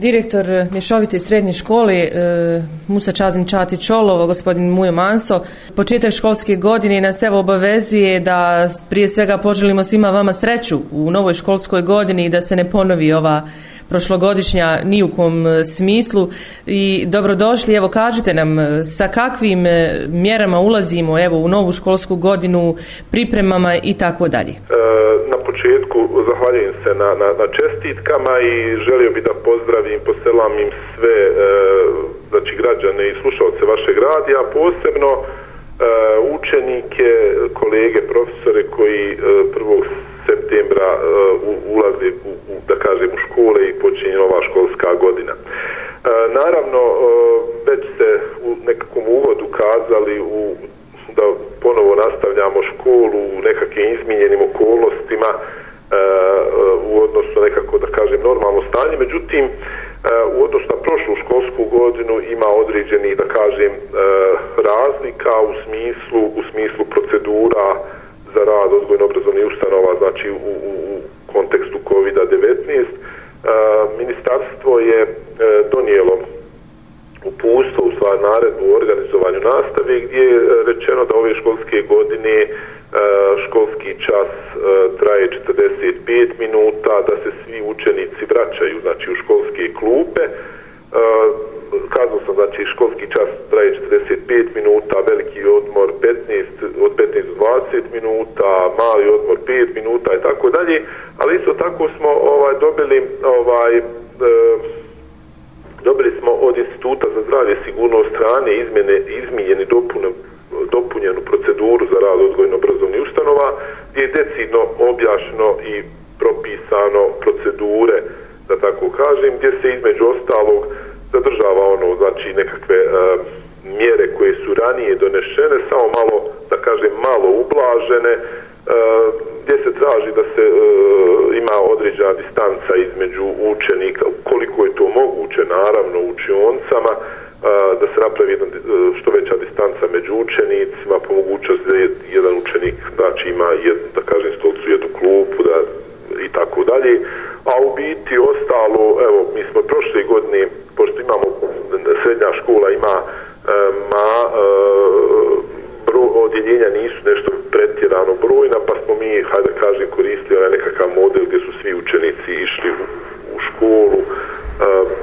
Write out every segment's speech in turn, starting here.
Direktor eh, Mješovite srednje škole e, Musa Čazim Čati Čolovo, gospodin Mujo Manso, početak školske godine nas evo obavezuje da prije svega poželimo svima vama sreću u novoj školskoj godini i da se ne ponovi ova prošlogodišnja ni u kom e, smislu i dobrodošli, evo kažite nam e, sa kakvim e, mjerama ulazimo evo u novu školsku godinu, pripremama i tako dalje. Na početku zahvaljujem se na, na, na čestitkama i želio bih da pozdravim, poselam im sve znači građane i slušalce vašeg radija, posebno učenike, kolege, profesore koji prvog septembra ulaze u, u, da kažem u škole počinje nova školska godina. E, naravno, e, već ste u nekakvom uvodu kazali u, da ponovo nastavljamo školu u nekakvim izmijenjenim okolnostima e, u odnosu nekako da kažem normalno stanje, međutim u odnosu na prošlu školsku godinu ima određeni da kažem razlika u smislu u smislu procedura za rad odgojno-obrazovnih ustanova, znači u, u, u kontekstu COVID-19. E, ministarstvo je e, donijelo upustvo u stvari naredbu u organizovanju nastave gdje je rečeno da ove školske godine e, školski čas traje 45 minuta, da se svi učenici vraćaju znači, u školske klupe. Kazao sam, znači, školski čas traje 45 minuta, veliki odmor 15, 20 minuta, mali odmor 5 minuta i tako dalje, ali isto tako smo ovaj dobili ovaj e, dobili smo od instituta za zdravlje sigurnost strane izmjene, izmijenjeni dopune dopunjenu proceduru za rad odgojno-obrazovnih ustanova gdje je decidno objašno i propisano procedure da tako kažem, gdje se između ostalog zadržava ono, znači nekakve e, mjere koje su ranije donešene, samo malo, da kažem, malo ublažene, e, gdje se traži da se e, ima određena distanca između učenika, koliko je to moguće, naravno, u učioncama, e, da se napravi jedan, što veća distanca među učenicima, po mogućnosti da jedan učenik, znači ima, jed, da kažem, stolcu jednu klupu, da i tako dalje, a u biti ostalo, evo, mi smo prošle godine pošto imamo srednja škola ima e, ma e, bro, odjeljenja nisu nešto pretjerano brojna pa smo mi hajde kažem koristili onaj nekakav model gdje su svi učenici išli u, u školu e,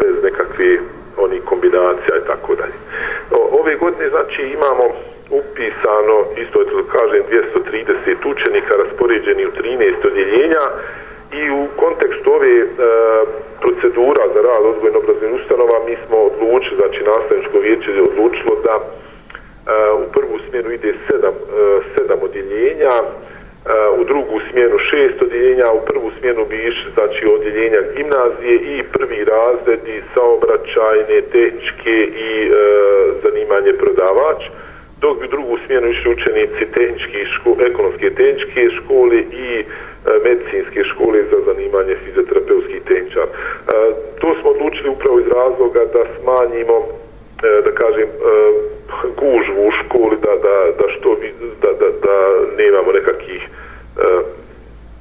bez nekakve oni kombinacija i tako dalje. Ove godine znači imamo upisano isto je to kažem 230 učenika raspoređeni u 13 odjeljenja i u kontekstu ove e, procedura za rad odgojno obrazovnih ustanova mi smo odlučili, znači nastavničko vijeće je odlučilo da e, u prvu smjenu ide sedam, e, sedam odjeljenja, u drugu smjenu šest odjeljenja, u prvu smjenu bi išli znači odjeljenja gimnazije i prvi razredi saobraćajne, tehničke i e, zanimanje prodavač dok bi drugu smjenu išli učenici tehničke ško, ekonomske tehničke škole i e, medicinske škole za zanimanje fizioterapeutskih tehničar. E, to smo odlučili upravo iz razloga da smanjimo e, da kažem e, gužvu u školi da, da, da što da, da, da nemamo nekakih e,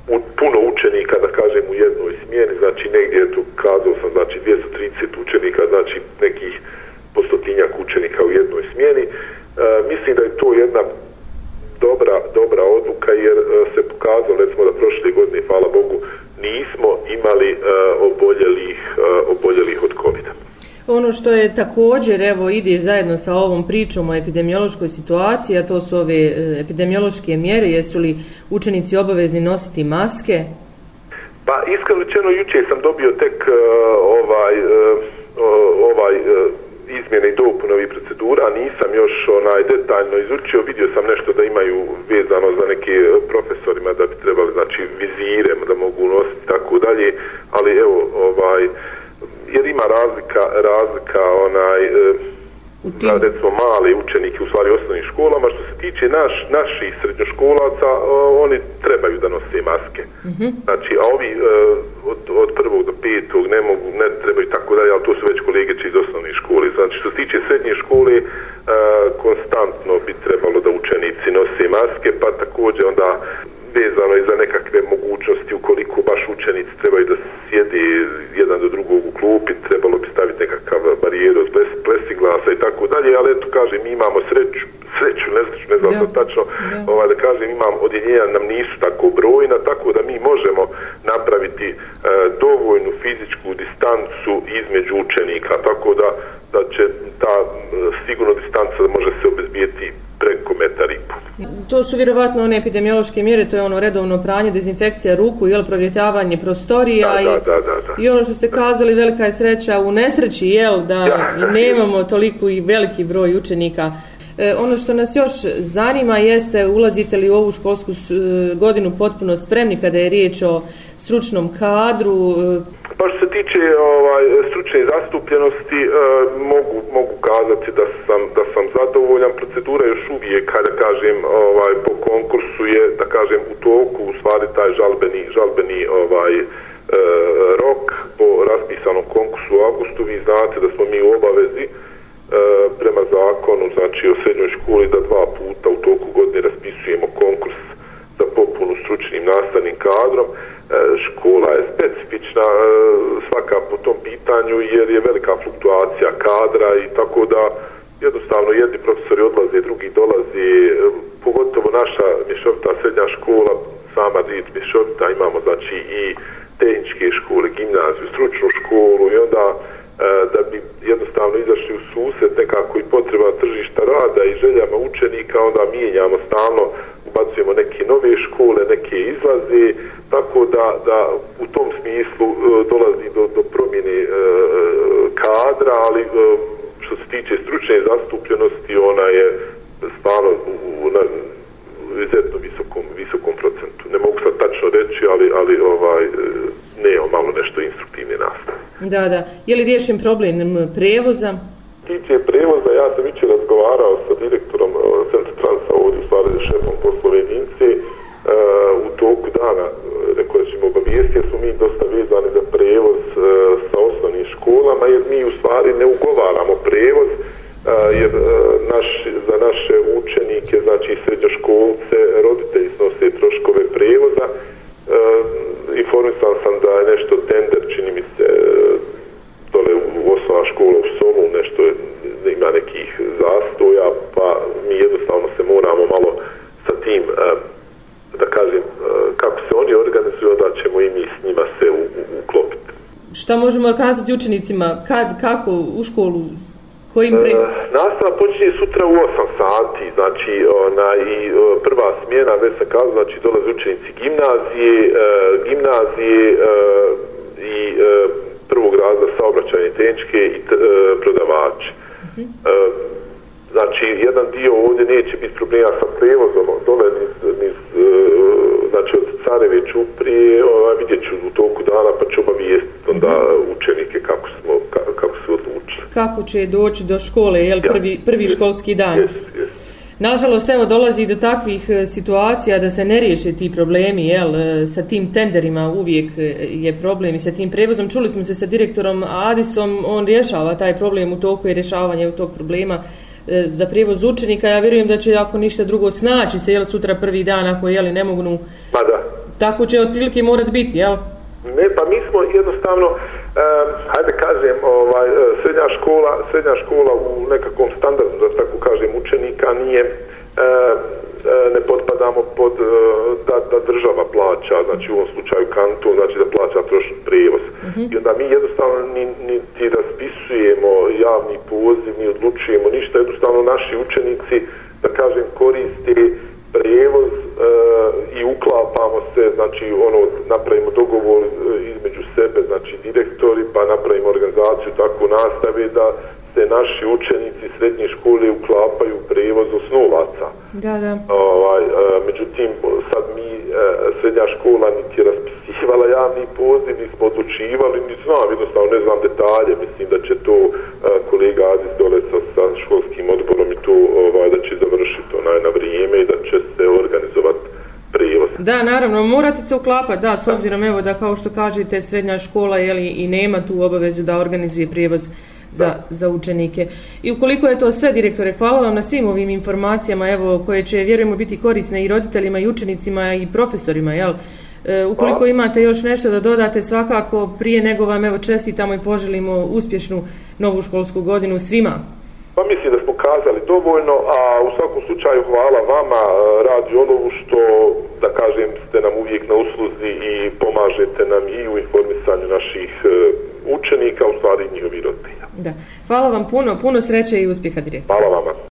u, puno učenika da kažem u jednoj smjeni znači negdje je tu kazao sam znači 230 učenika znači nekih postotinjak učenika u jednoj smjeni uh, mislim da je to jedna dobra, dobra odluka jer uh, se pokazalo recimo da prošle godine, hvala Bogu, nismo imali uh, oboljelih, oboljelih od covid -a. Ono što je također, evo, ide zajedno sa ovom pričom o epidemiološkoj situaciji, a to su ove e, epidemiološke mjere, jesu li učenici obavezni nositi maske? Pa, iskreno rečeno, juče sam dobio tek uh, ovaj, uh, ovaj uh, izmjene i dopune ovih procedura, nisam još onaj detaljno izučio, vidio sam nešto da imaju vezano za neke profesorima da bi trebali, znači, vizire da mogu nositi tako dalje, ali evo, ovaj, jer ima razlika, razlika onaj, za recimo male učenike u stvari osnovnim školama što se tiče naš, naših srednjoškolaca oni trebaju da nose maske mm -hmm. znači a ovi e, od, od prvog do petog ne mogu ne trebaju tako dalje ali to su već kolege iz osnovne škole znači što se tiče srednje škole e, konstantno bi trebalo da učenici nose maske pa također onda vezano i za nekakve mogućnosti ukoliko baš učenici trebaju da sjede klupi trebalo bi staviti nekakav barijer od plesi glasa i tako dalje, ali eto kažem, mi imamo sreću, sreću, ne znači, ne znam tačno, da. Ovaj, da kažem, imam odjeljenja nam nisu tako brojna, tako da mi možemo napraviti e, dovoljnu fizičku distancu između učenika, tako da da će ta e, sigurno distanca može se obezbijeti preko metar i. To su vjerovatno one epidemiološke mjere, to je ono redovno pranje, dezinfekcija ruku, jel, provjetavanje prostorija Da, i, da, da, da, da. i ono što ste kazali, velika je sreća u nesreći, jel, da Ja. nemamo toliko i veliki broj učenika. E, ono što nas još zanima jeste ulazite li u ovu školsku e, godinu potpuno spremni kada je riječ o stručnom kadru, e, Pa što se tiče ovaj, stručne zastupljenosti, e, mogu, mogu kazati da sam, da. Procedura još uvijek, kada kažem, ovaj, po konkursu je, da kažem, u toku, u stvari taj žalbeni, žalbeni ovaj, e, rok po raspisanom konkursu u augustu. Vi znate da smo mi u obavezi e, prema zakonu, znači o srednjoj školi, da dva puta u toku godine raspisujemo konkurs za popunu stručnim nastavnim kadrom. E, škola je specifična e, svaka po tom pitanju jer je velika fluktuacija kadra i tako da jednostavno jedni profesori odlaze, drugi dolaze, pogotovo naša mješovita srednja škola, sama riječ mješovita, imamo znači i tehničke škole, gimnaziju, stručnu školu i onda e, da bi jednostavno izašli u susret nekako i potreba tržišta rada i željama učenika, onda mijenjamo stalno, ubacujemo neke nove škole, neke izlaze, tako da, da u tom smislu e, dolazi do, do promjene e, e kadra, ali e, što se tiče stručne zastupljenosti, ona je stvarno u, u, na, izuzetno visokom, visokom procentu. Ne mogu sad tačno reći, ali, ali ovaj, e, ne, malo nešto instruktivne nastave. da, da, je li riješen problem prevoza? tiče prevoza, ja sam jučer razgovarao sa direktorom e, Centra Transa ovdje, u stvari šefom poslove jedinice, e, u toku dana, e, rekao da ćemo obavijesti, jer smo mi dosta vezani za prevoz e, sa osnovnim školama, jer mi u stvari ne ugovaramo prevoz, e, jer e, naš, za naše učenike, znači i srednjoškolce, roditelji snose troškove prevoza, e, informisan sam da je nešto tender, čini mi se, dole u osnovna škola u Somu nešto je- ima nekih zastoja, pa mi jednostavno se moramo malo sa tim, e, da kažem, e, kako se oni organizuju, da ćemo i mi s njima se uklopiti. Šta možemo kazati učenicima? Kad, kako, u školu? Kojim pre... E, Nastava počinje sutra u 8 sati, znači ona, i e, prva smjena, već sam kazao, znači dolaze učenici gimnazije, e, gimnazije e, i e, prvog razda saobraćanje tehničke i t, e, prodavači. E, znači, jedan dio ovdje neće biti problema sa prevozom, dole niz, niz e, znači od Careve Čuprije, ovaj, vidjet ću u toku dana, pa ću obavijestiti onda učenike kako smo, ka- kako su odlučili. Kako će doći do škole, jel prvi, prvi školski dan. Nažalost, evo, dolazi do takvih e, situacija da se ne riješe ti problemi, jel, e, sa tim tenderima uvijek e, je problem i sa tim prevozom. Čuli smo se sa direktorom Adisom, on rješava taj problem u toku i rješavanje u tog problema za prijevoz učenika. Ja vjerujem da će ako ništa drugo snaći se, jel, sutra prvi dan ako, jeli, ne mogu, Ma da. tako će otprilike morat biti, jel? Ne, pa mi smo jednostavno, um, hajde kažem, ovaj, e, srednja škola, srednja škola u nekakvom standardu, da tako kažem, učenika nije, e, e, ne potpadamo pod, e, da, da država plaća, znači u ovom slučaju kantu, znači da plaća trošni prijevoz. I onda mi jednostavno ni, ni ti raspisujemo javni poziv, ni odlučujemo ništa, jednostavno naši učenici, da kažem, koriste prijevoz e, i uklapamo se, znači ono, napravimo dogovor e, između sebe, znači direktori, pa napravimo organizaciju takvu nastave da se naši učenici srednje škole uklapaju u prijevoz osnovaca. Da, da. Ovaj, e, međutim, sad mi e, srednja škola niti je raspisivala javni poziv, nismo odlučivali, ni znam, jednostavno ne znam detalje, mislim da će to e, kolega Aziz dole sa, sa školskim odborom i to ovaj, da će završiti onaj na vrijeme i da će se organizovati prijevoz. Da, naravno, morate se uklapati, da, s obzirom evo da kao što kažete srednja škola jeli, i nema tu obavezu da organizuje prijevoz za, za učenike. I ukoliko je to sve, direktore, hvala vam na svim ovim informacijama, evo, koje će, vjerujemo, biti korisne i roditeljima, i učenicima, i profesorima, jel? E, ukoliko hvala. imate još nešto da dodate, svakako, prije nego vam, evo, čestitamo i poželimo uspješnu novu školsku godinu svima. Pa mislim da smo kazali dovoljno, a u svakom slučaju hvala vama, e, radi onovu što, da kažem, ste nam uvijek na usluzi i pomažete nam i u informisanju naših e, učenika, u stvari njihovi roditelji. Da. Hvala vam puno, puno sreće i uspjeha direktora. Hvala vama.